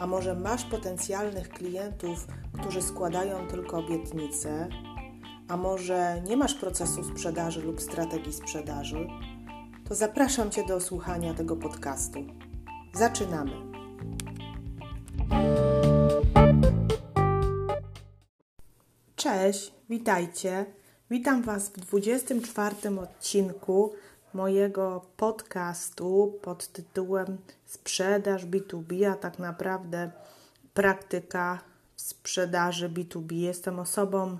a może masz potencjalnych klientów, którzy składają tylko obietnice, a może nie masz procesu sprzedaży lub strategii sprzedaży, to zapraszam Cię do słuchania tego podcastu. Zaczynamy. Cześć, witajcie. Witam Was w 24 odcinku mojego podcastu pod tytułem Sprzedaż B2B, a tak naprawdę praktyka sprzedaży B2B. Jestem osobą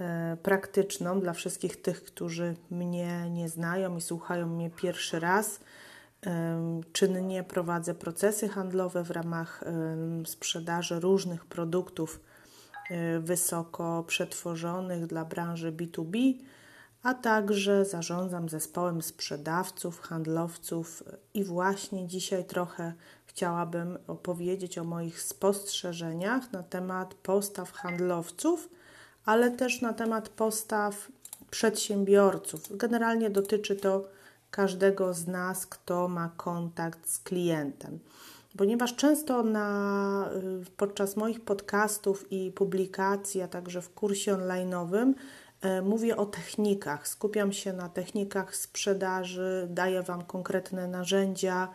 e, praktyczną dla wszystkich tych, którzy mnie nie znają i słuchają mnie pierwszy raz. E, czynnie prowadzę procesy handlowe w ramach e, sprzedaży różnych produktów wysoko przetworzonych dla branży B2B a także zarządzam zespołem sprzedawców, handlowców i właśnie dzisiaj trochę chciałabym opowiedzieć o moich spostrzeżeniach na temat postaw handlowców, ale też na temat postaw przedsiębiorców. Generalnie dotyczy to każdego z nas, kto ma kontakt z klientem. Ponieważ często na, y, podczas moich podcastów i publikacji, a także w kursie online'owym mówię o technikach, skupiam się na technikach sprzedaży, daję Wam konkretne narzędzia,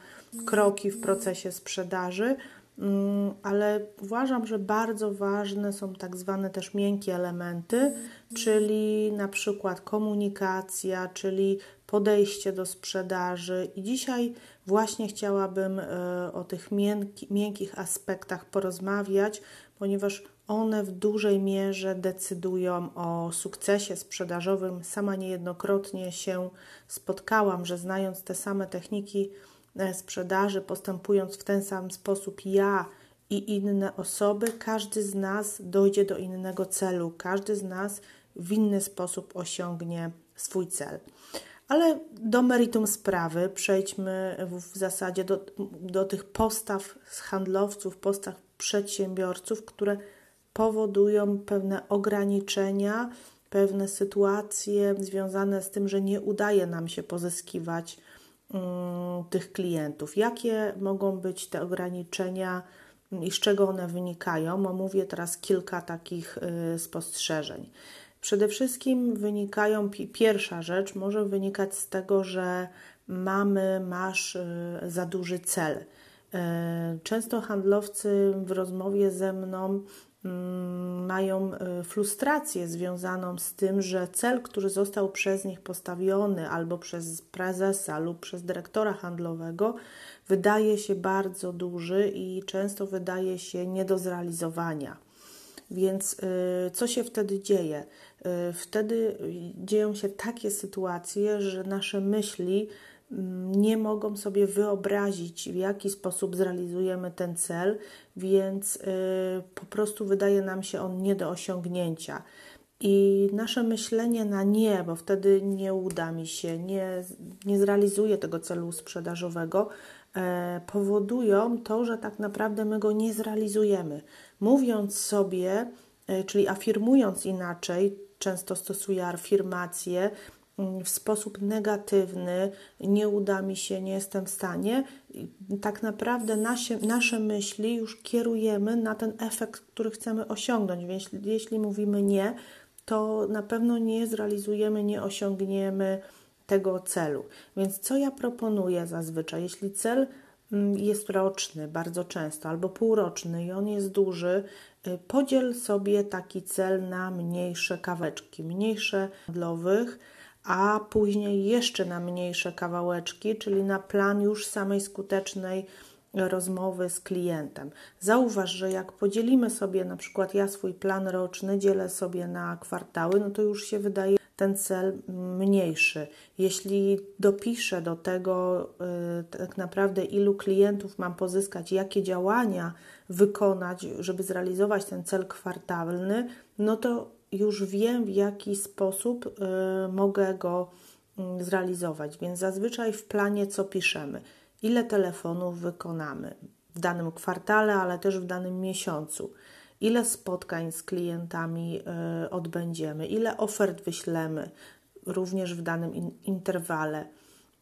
kroki w procesie sprzedaży, mm, ale uważam, że bardzo ważne są tak zwane też miękkie elementy, czyli na przykład komunikacja, czyli podejście do sprzedaży. I dzisiaj właśnie chciałabym e, o tych miękkich aspektach porozmawiać, ponieważ one w dużej mierze decydują o sukcesie sprzedażowym. Sama niejednokrotnie się spotkałam, że znając te same techniki e, sprzedaży, postępując w ten sam sposób ja i inne osoby, każdy z nas dojdzie do innego celu, każdy z nas w inny sposób osiągnie swój cel. Ale do meritum sprawy przejdźmy w zasadzie do, do tych postaw handlowców, postaw przedsiębiorców, które powodują pewne ograniczenia, pewne sytuacje związane z tym, że nie udaje nam się pozyskiwać um, tych klientów. Jakie mogą być te ograniczenia i z czego one wynikają? Omówię teraz kilka takich y, spostrzeżeń. Przede wszystkim wynikają, pierwsza rzecz może wynikać z tego, że mamy, masz y, za duży cel. Y, często handlowcy w rozmowie ze mną Mm, mają y, frustrację związaną z tym, że cel, który został przez nich postawiony albo przez prezesa lub przez dyrektora handlowego, wydaje się bardzo duży i często wydaje się nie do zrealizowania. Więc y, co się wtedy dzieje? Wtedy dzieją się takie sytuacje, że nasze myśli nie mogą sobie wyobrazić, w jaki sposób zrealizujemy ten cel, więc y, po prostu wydaje nam się on nie do osiągnięcia. I nasze myślenie na nie, bo wtedy nie uda mi się, nie, nie zrealizuję tego celu sprzedażowego, e, powodują to, że tak naprawdę my go nie zrealizujemy. Mówiąc sobie, e, czyli afirmując inaczej, często stosuję afirmacje, w sposób negatywny, nie uda mi się, nie jestem w stanie, tak naprawdę nasze, nasze myśli już kierujemy na ten efekt, który chcemy osiągnąć. Więc jeśli mówimy nie, to na pewno nie zrealizujemy, nie osiągniemy tego celu. Więc co ja proponuję zazwyczaj? Jeśli cel mm, jest roczny bardzo często albo półroczny i on jest duży, y, podziel sobie taki cel na mniejsze kaweczki, mniejsze handlowych a później jeszcze na mniejsze kawałeczki, czyli na plan już samej skutecznej rozmowy z klientem. Zauważ, że jak podzielimy sobie, na przykład ja swój plan roczny dzielę sobie na kwartały, no to już się wydaje ten cel mniejszy. Jeśli dopiszę do tego y, tak naprawdę, ilu klientów mam pozyskać, jakie działania wykonać, żeby zrealizować ten cel kwartalny, no to już wiem, w jaki sposób y, mogę go mm, zrealizować. Więc zazwyczaj w planie co piszemy? Ile telefonów wykonamy w danym kwartale, ale też w danym miesiącu ile spotkań z klientami y, odbędziemy, ile ofert wyślemy również w danym interwale.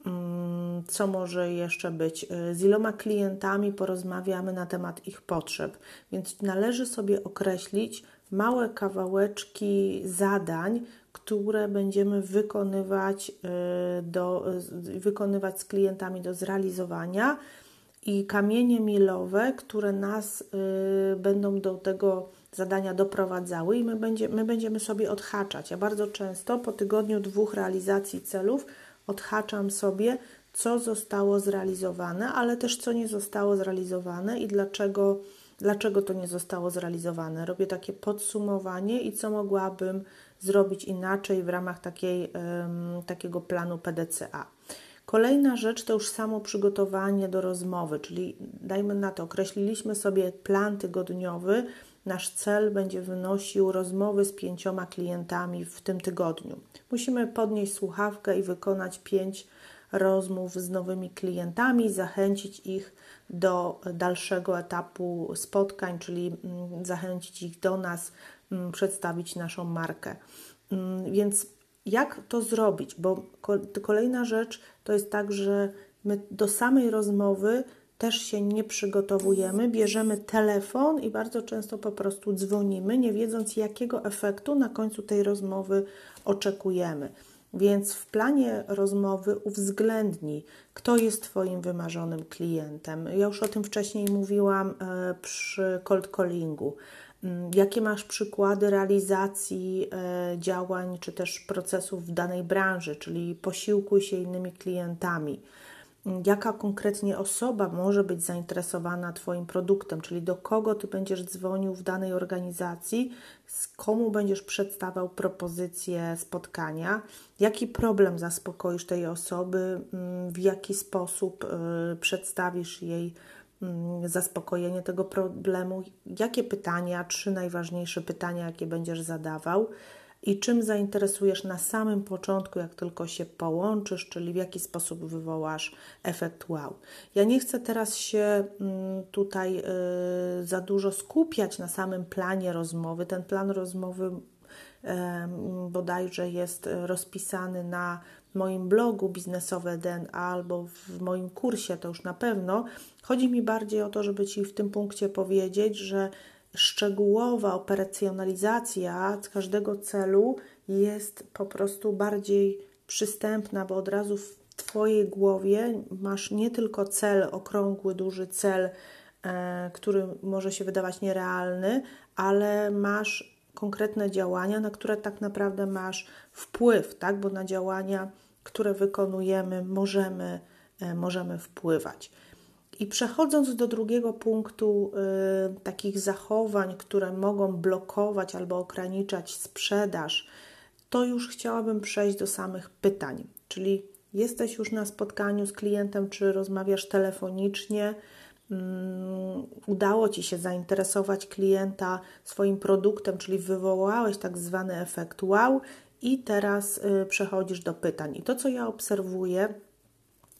Mm, co może jeszcze być? Y, z iloma klientami porozmawiamy na temat ich potrzeb, więc należy sobie określić małe kawałeczki zadań, które będziemy wykonywać, y, do, wykonywać z klientami do zrealizowania i kamienie milowe, które nas y, będą do tego zadania doprowadzały i my, będzie, my będziemy sobie odhaczać. Ja bardzo często po tygodniu dwóch realizacji celów odhaczam sobie, co zostało zrealizowane, ale też co nie zostało zrealizowane i dlaczego, dlaczego to nie zostało zrealizowane. Robię takie podsumowanie i co mogłabym zrobić inaczej w ramach takiej, takiego planu PDCA. Kolejna rzecz to już samo przygotowanie do rozmowy, czyli dajmy na to, określiliśmy sobie plan tygodniowy, nasz cel będzie wynosił rozmowy z pięcioma klientami w tym tygodniu. Musimy podnieść słuchawkę i wykonać pięć rozmów z nowymi klientami, zachęcić ich do dalszego etapu spotkań, czyli mm, zachęcić ich do nas, mm, przedstawić naszą markę. Mm, więc jak to zrobić? Bo kolejna rzecz to jest tak, że my do samej rozmowy też się nie przygotowujemy, bierzemy telefon i bardzo często po prostu dzwonimy, nie wiedząc jakiego efektu na końcu tej rozmowy oczekujemy. Więc w planie rozmowy uwzględnij, kto jest Twoim wymarzonym klientem. Ja już o tym wcześniej mówiłam e, przy cold callingu. Mm, jakie masz przykłady realizacji e, działań czy też procesów w danej branży, czyli posiłkuj się innymi klientami? Jaka konkretnie osoba może być zainteresowana Twoim produktem, czyli do kogo Ty będziesz dzwonił w danej organizacji, z komu będziesz przedstawiał propozycję spotkania, jaki problem zaspokoisz tej osoby, mm, w jaki sposób e, przedstawisz jej Mm, zaspokojenie tego problemu, jakie pytania, trzy najważniejsze pytania, jakie będziesz zadawał i czym zainteresujesz na samym początku, jak tylko się połączysz, czyli w jaki sposób wywołasz efekt wow. Ja nie chcę teraz się mm, tutaj y, za dużo skupiać na samym planie rozmowy. Ten plan rozmowy bodajże jest rozpisany na moim blogu biznesowe DNA albo w moim kursie, to już na pewno. Chodzi mi bardziej o to, żeby Ci w tym punkcie powiedzieć, że szczegółowa operacjonalizacja każdego celu jest po prostu bardziej przystępna, bo od razu w Twojej głowie masz nie tylko cel, okrągły, duży cel, e, który może się wydawać nierealny, ale masz konkretne działania, na które tak naprawdę masz wpływ, tak? bo na działania, które wykonujemy, możemy, e, możemy wpływać. I przechodząc do drugiego punktu, y, takich zachowań, które mogą blokować albo ograniczać sprzedaż, to już chciałabym przejść do samych pytań. Czyli jesteś już na spotkaniu z klientem, czy rozmawiasz telefonicznie, Mm, udało Ci się zainteresować klienta swoim produktem, czyli wywołałeś tak zwany efekt wow, i teraz y, przechodzisz do pytań. I to, co ja obserwuję,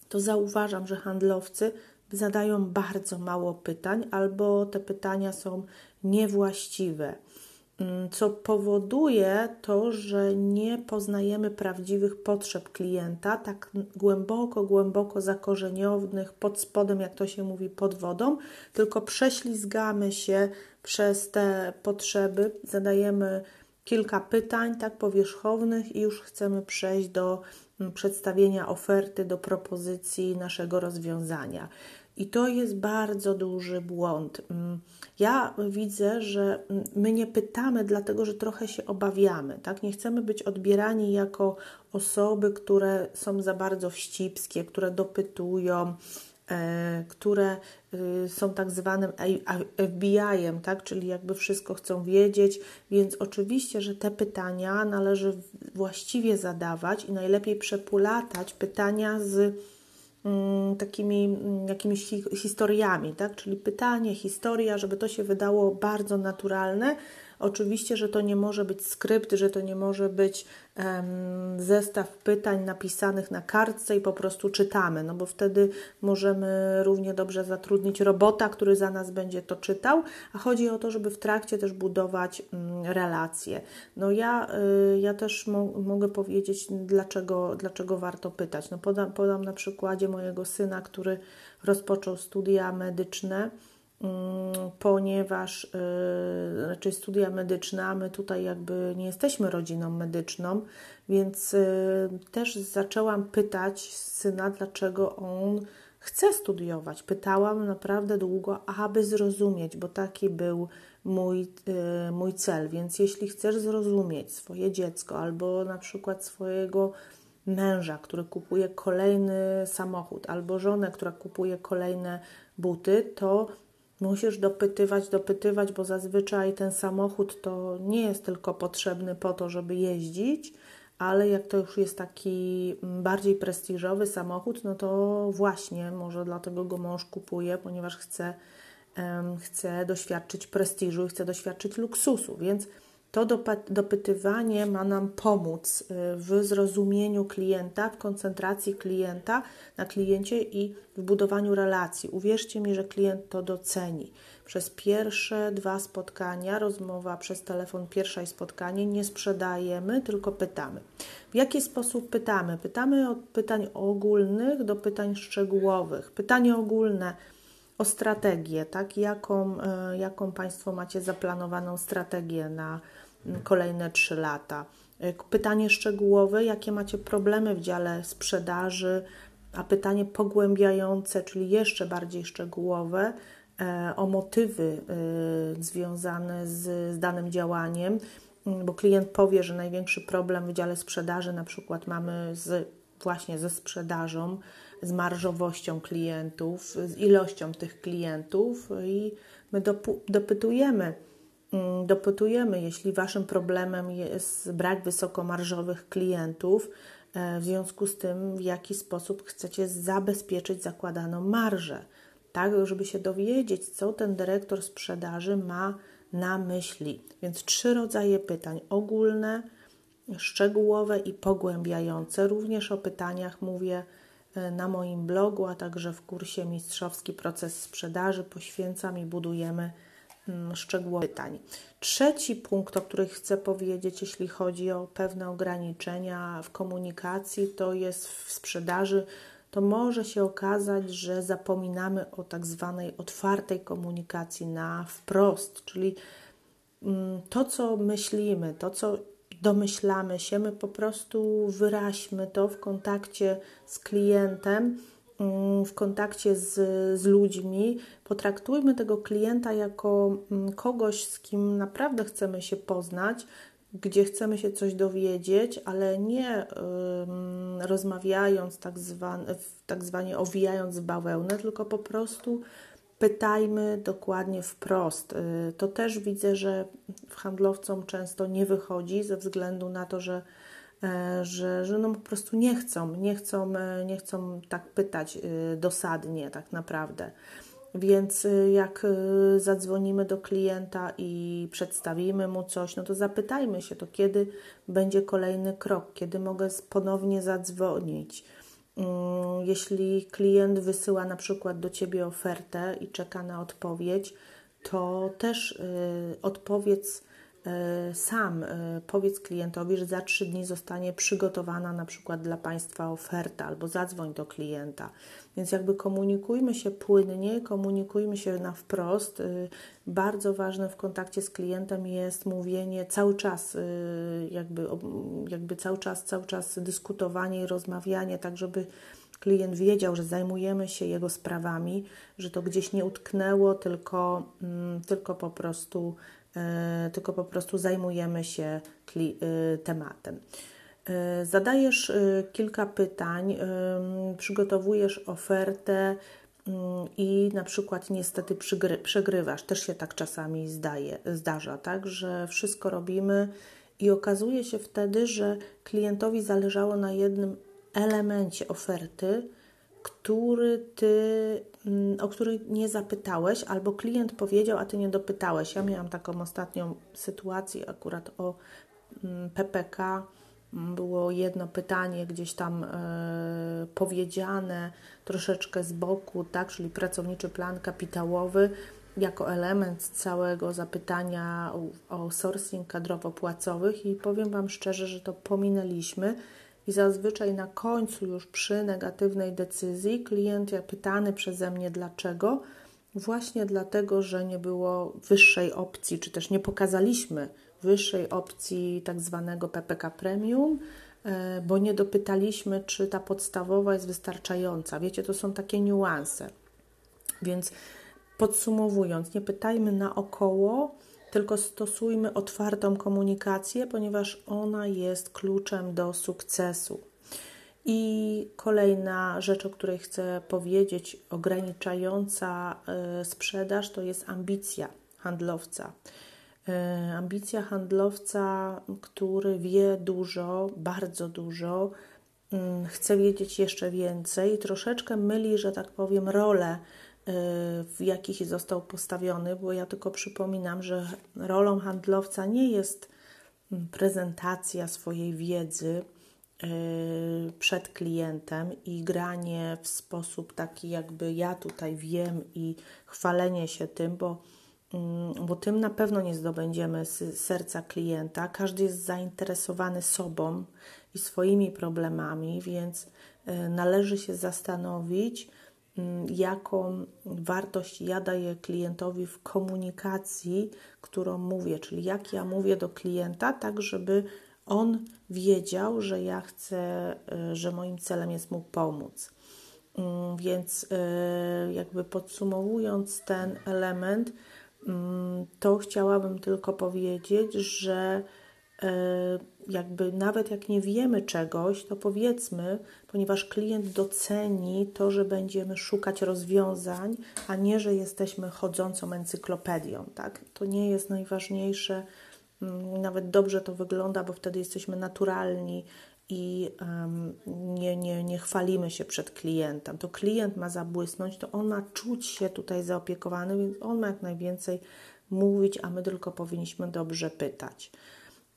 to zauważam, że handlowcy zadają bardzo mało pytań, albo te pytania są niewłaściwe. Mm, co powoduje to, że nie poznajemy prawdziwych potrzeb klienta, tak głęboko, głęboko zakorzenionych pod spodem, jak to się mówi, pod wodą, tylko prześlizgamy się przez te potrzeby, zadajemy kilka pytań, tak powierzchownych, i już chcemy przejść do mm, przedstawienia oferty, do propozycji naszego rozwiązania. I to jest bardzo duży błąd. Mm, ja widzę, że my nie pytamy, dlatego że trochę się obawiamy. Tak? Nie chcemy być odbierani jako osoby, które są za bardzo wścibskie, które dopytują, które są tak zwanym FBI-em, tak? czyli jakby wszystko chcą wiedzieć, więc oczywiście, że te pytania należy właściwie zadawać i najlepiej przepulatać pytania z Mm, takimi mm, jakimiś historiami, tak? Czyli pytanie, historia, żeby to się wydało bardzo naturalne, Oczywiście, że to nie może być skrypt, że to nie może być zestaw pytań napisanych na kartce i po prostu czytamy, no bo wtedy możemy równie dobrze zatrudnić robota, który za nas będzie to czytał, a chodzi o to, żeby w trakcie też budować um, relacje. No ja, y, ja też mo mogę powiedzieć, dlaczego, dlaczego warto pytać. No podam, na przykładzie mojego syna, który rozpoczął studia medyczne Mm, ponieważ yy, raczej studia medyczne, a my tutaj jakby nie jesteśmy rodziną medyczną, więc yy, też zaczęłam pytać syna, dlaczego on chce studiować. Pytałam naprawdę długo, aby zrozumieć, bo taki był mój, yy, mój cel. Więc jeśli chcesz zrozumieć swoje dziecko albo na przykład swojego męża, który kupuje kolejny samochód, albo żonę, która kupuje kolejne buty, to Musisz dopytywać, dopytywać, bo zazwyczaj ten samochód to nie jest tylko potrzebny po to, żeby jeździć, ale jak to już jest taki bardziej prestiżowy samochód, no to właśnie może dlatego go mąż kupuje, ponieważ chce, um, chce doświadczyć prestiżu i chce doświadczyć luksusu, więc to dopytywanie ma nam pomóc y, w zrozumieniu klienta, w koncentracji klienta na kliencie i w budowaniu relacji. Uwierzcie mi, że klient to doceni. Przez pierwsze dwa spotkania, rozmowa przez telefon, pierwsze spotkanie, nie sprzedajemy, tylko pytamy. W jaki sposób pytamy? Pytamy od pytań ogólnych do pytań szczegółowych. Pytanie ogólne o strategię, tak? Jaką, y, jaką Państwo macie zaplanowaną strategię na kolejne 3 lata. Pytanie szczegółowe, jakie macie problemy w dziale sprzedaży, a pytanie pogłębiające, czyli jeszcze bardziej szczegółowe, e, o motywy e, związane z, z danym działaniem, bo klient powie, że największy problem w dziale sprzedaży na przykład mamy z, właśnie ze sprzedażą, z marżowością klientów, z ilością tych klientów i my dopytujemy, Mm, dopytujemy, jeśli Waszym problemem jest brak wysokomarżowych klientów, e, w związku z tym, w jaki sposób chcecie zabezpieczyć zakładaną marżę, tak, żeby się dowiedzieć, co ten dyrektor sprzedaży ma na myśli. Więc trzy rodzaje pytań: ogólne, szczegółowe i pogłębiające. Również o pytaniach mówię na moim blogu, a także w kursie Mistrzowski Proces Sprzedaży poświęcam i budujemy Mm, szczegółowych pytań. Trzeci punkt, o którym chcę powiedzieć, jeśli chodzi o pewne ograniczenia w komunikacji, to jest w sprzedaży. To może się okazać, że zapominamy o tak zwanej otwartej komunikacji na wprost, czyli mm, to, co myślimy, to, co domyślamy się, my po prostu wyraźmy to w kontakcie z klientem Mm, w kontakcie z, z ludźmi, potraktujmy tego klienta jako mm, kogoś, z kim naprawdę chcemy się poznać, gdzie chcemy się coś dowiedzieć, ale nie um, rozmawiając tak, zwane, tak zwanie owijając bawełnę, tylko po prostu pytajmy dokładnie wprost. Y, to też widzę, że handlowcom często nie wychodzi ze względu na to, że E, że, że no po prostu nie chcą, nie chcą, e, nie chcą tak pytać e, dosadnie tak naprawdę. Więc jak zadzwonimy do klienta i przedstawimy mu coś, no to zapytajmy się, to kiedy będzie kolejny krok, kiedy mogę ponownie zadzwonić. Mm, jeśli klient wysyła na przykład do Ciebie ofertę i czeka na odpowiedź, to też odpowiedz E, sam e, powiedz klientowi, że za trzy dni zostanie przygotowana na przykład dla Państwa oferta albo zadzwoń do klienta. Więc jakby komunikujmy się płynnie, komunikujmy się na wprost. E, bardzo ważne w kontakcie z klientem jest mówienie cały czas, jakby, jakby cały czas, cały czas dyskutowanie i rozmawianie, tak żeby klient wiedział, że zajmujemy się jego sprawami, że to gdzieś nie utknęło, tylko, mm, tylko po prostu E, tylko po prostu zajmujemy się e, tematem. E, zadajesz kilka pytań, przygotowujesz ofertę, i na przykład niestety przegrywasz. Też się tak czasami zdaje, zdarza, tak, że wszystko robimy i okazuje się wtedy, że klientowi zależało na jednym elemencie oferty, który ty, o który nie zapytałeś, albo klient powiedział, a ty nie dopytałeś. Ja miałam taką ostatnią sytuację akurat o PPK było jedno pytanie gdzieś tam e, powiedziane troszeczkę z boku, tak, czyli pracowniczy plan kapitałowy. Jako element całego zapytania o, o sourcing kadrowo-płacowych i powiem Wam szczerze, że to pominęliśmy i zazwyczaj na końcu już przy negatywnej decyzji klient pytany przeze mnie dlaczego, właśnie dlatego, że nie było wyższej opcji, czy też nie pokazaliśmy wyższej opcji tak zwanego PPK Premium, e, bo nie dopytaliśmy, czy ta podstawowa jest wystarczająca. Wiecie, to są takie niuanse. Więc podsumowując, nie pytajmy naokoło, tylko stosujmy otwartą komunikację, ponieważ ona jest kluczem do sukcesu. I kolejna rzecz, o której chcę powiedzieć, ograniczająca e, sprzedaż, to jest ambicja handlowca. E, ambicja handlowca, który wie dużo, bardzo dużo, mm, chce wiedzieć jeszcze więcej, troszeczkę myli, że tak powiem, rolę, w jakich został postawiony, bo ja tylko przypominam, że rolą handlowca nie jest mm, prezentacja swojej wiedzy e, przed klientem i granie w sposób taki, jakby ja tutaj wiem i chwalenie się tym, bo Mm, bo tym na pewno nie zdobędziemy serca klienta. Każdy jest zainteresowany sobą i swoimi problemami, więc e, należy się zastanowić, jaką wartość ja daję klientowi w komunikacji, którą mówię, czyli jak ja mówię do klienta, tak żeby on wiedział, że ja chcę, e, że moim celem jest mu pomóc. Mm, więc e, jakby podsumowując ten element, Mm, to chciałabym tylko powiedzieć, że e, jakby nawet jak nie wiemy czegoś, to powiedzmy, ponieważ klient doceni to, że będziemy szukać rozwiązań, a nie, że jesteśmy chodzącą encyklopedią, tak? To nie jest najważniejsze. Mm, nawet dobrze to wygląda, bo wtedy jesteśmy naturalni i um, nie, nie, nie chwalimy się przed klientem. To klient ma zabłysnąć, to on ma czuć się tutaj zaopiekowany, więc on ma jak najwięcej mówić, a my tylko powinniśmy dobrze pytać.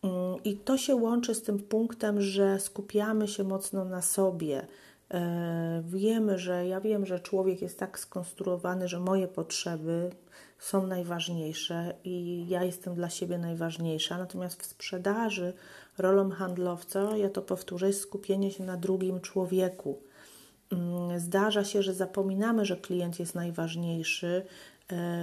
Um, I to się łączy z tym punktem, że skupiamy się mocno na sobie. E, wiemy, że ja wiem, że człowiek jest tak skonstruowany, że moje potrzeby są najważniejsze i ja jestem dla siebie najważniejsza. Natomiast w sprzedaży rolą handlowca, ja to powtórzę, jest skupienie się na drugim człowieku. Mm, zdarza się, że zapominamy, że klient jest najważniejszy,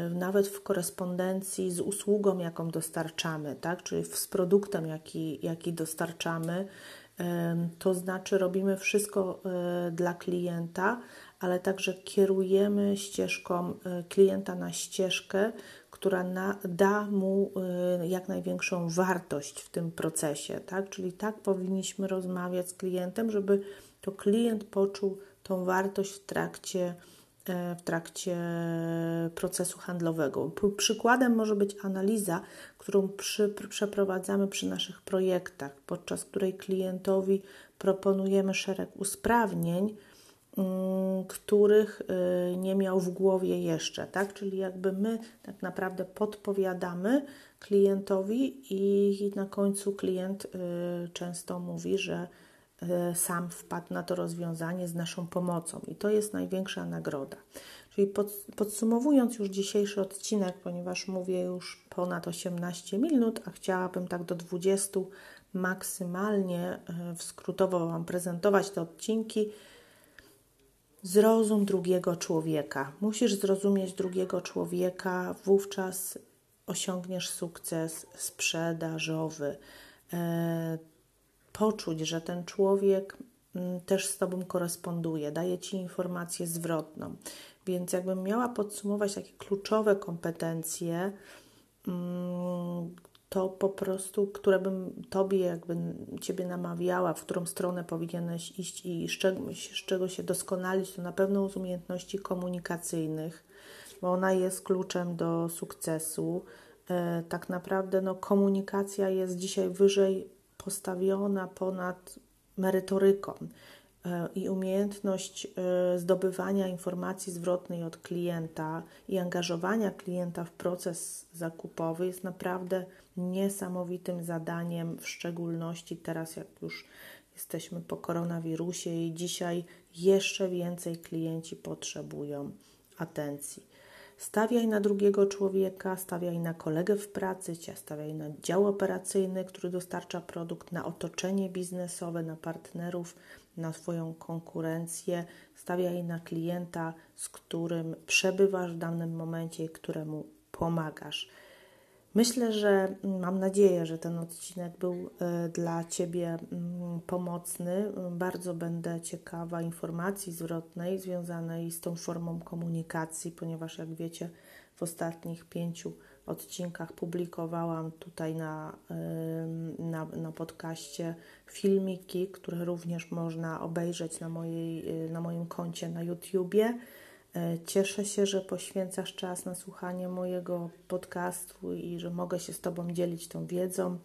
nawet w korespondencji z usługą, jaką dostarczamy, tak? czyli z produktem, jaki, jaki dostarczamy. To znaczy, robimy wszystko e, dla klienta, ale także kierujemy ścieżką e, klienta na ścieżkę, która na, da mu jak największą wartość w tym procesie, tak? Czyli tak powinniśmy rozmawiać z klientem, żeby to klient poczuł tą wartość w trakcie, e, w trakcie procesu handlowego. Przykładem może być analiza, którą przy, przeprowadzamy przy naszych projektach, podczas której klientowi proponujemy szereg usprawnień, Mm, których y, nie miał w głowie jeszcze, tak? Czyli jakby my tak naprawdę podpowiadamy klientowi i na końcu klient y, często mówi, że sam wpadł na to rozwiązanie z naszą pomocą i to jest największa nagroda. Czyli podsumowując już dzisiejszy odcinek, ponieważ mówię już ponad 18 minut, a chciałabym tak do 20 maksymalnie skrótowo Wam prezentować te odcinki, Zrozum drugiego człowieka. Musisz zrozumieć drugiego człowieka, wówczas osiągniesz sukces sprzedażowy. Poczuć, że ten człowiek mm, też z Tobą koresponduje, daje Ci informację zwrotną. Więc jakbym miała podsumować takie kluczowe kompetencje, mm, to po prostu, które bym Tobie jakby Ciebie namawiała, w którą stronę powinieneś iść i z czego, z czego się doskonalić, to na pewno z umiejętności komunikacyjnych, bo ona jest kluczem do sukcesu. E, tak naprawdę no, komunikacja jest dzisiaj wyżej postawiona ponad merytoryką e, i umiejętność e, zdobywania informacji zwrotnej od klienta i angażowania klienta w proces zakupowy jest naprawdę niesamowitym zadaniem, w szczególności teraz, jak już jesteśmy po koronawirusie i dzisiaj jeszcze więcej klienci potrzebują atencji. Stawiaj na drugiego człowieka, stawiaj na kolegę w pracy, stawiaj na dział operacyjny, który dostarcza produkt, na otoczenie biznesowe, na partnerów, na swoją konkurencję, stawiaj na klienta, z którym przebywasz w danym momencie i któremu pomagasz. Myślę, że mm, mam nadzieję, że ten odcinek był e, dla Ciebie mm, pomocny. Bardzo będę ciekawa informacji zwrotnej związanej z tą formą komunikacji, ponieważ jak wiecie, w ostatnich pięciu odcinkach publikowałam tutaj na, na, na podcaście filmiki, które również można obejrzeć na, mojej, e, na moim koncie na YouTubie. E, cieszę się, że poświęcasz czas na słuchanie mojego podcastu i że mogę się z Tobą dzielić tą wiedzą.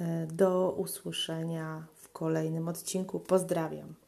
E, do usłyszenia w kolejnym odcinku. Pozdrawiam.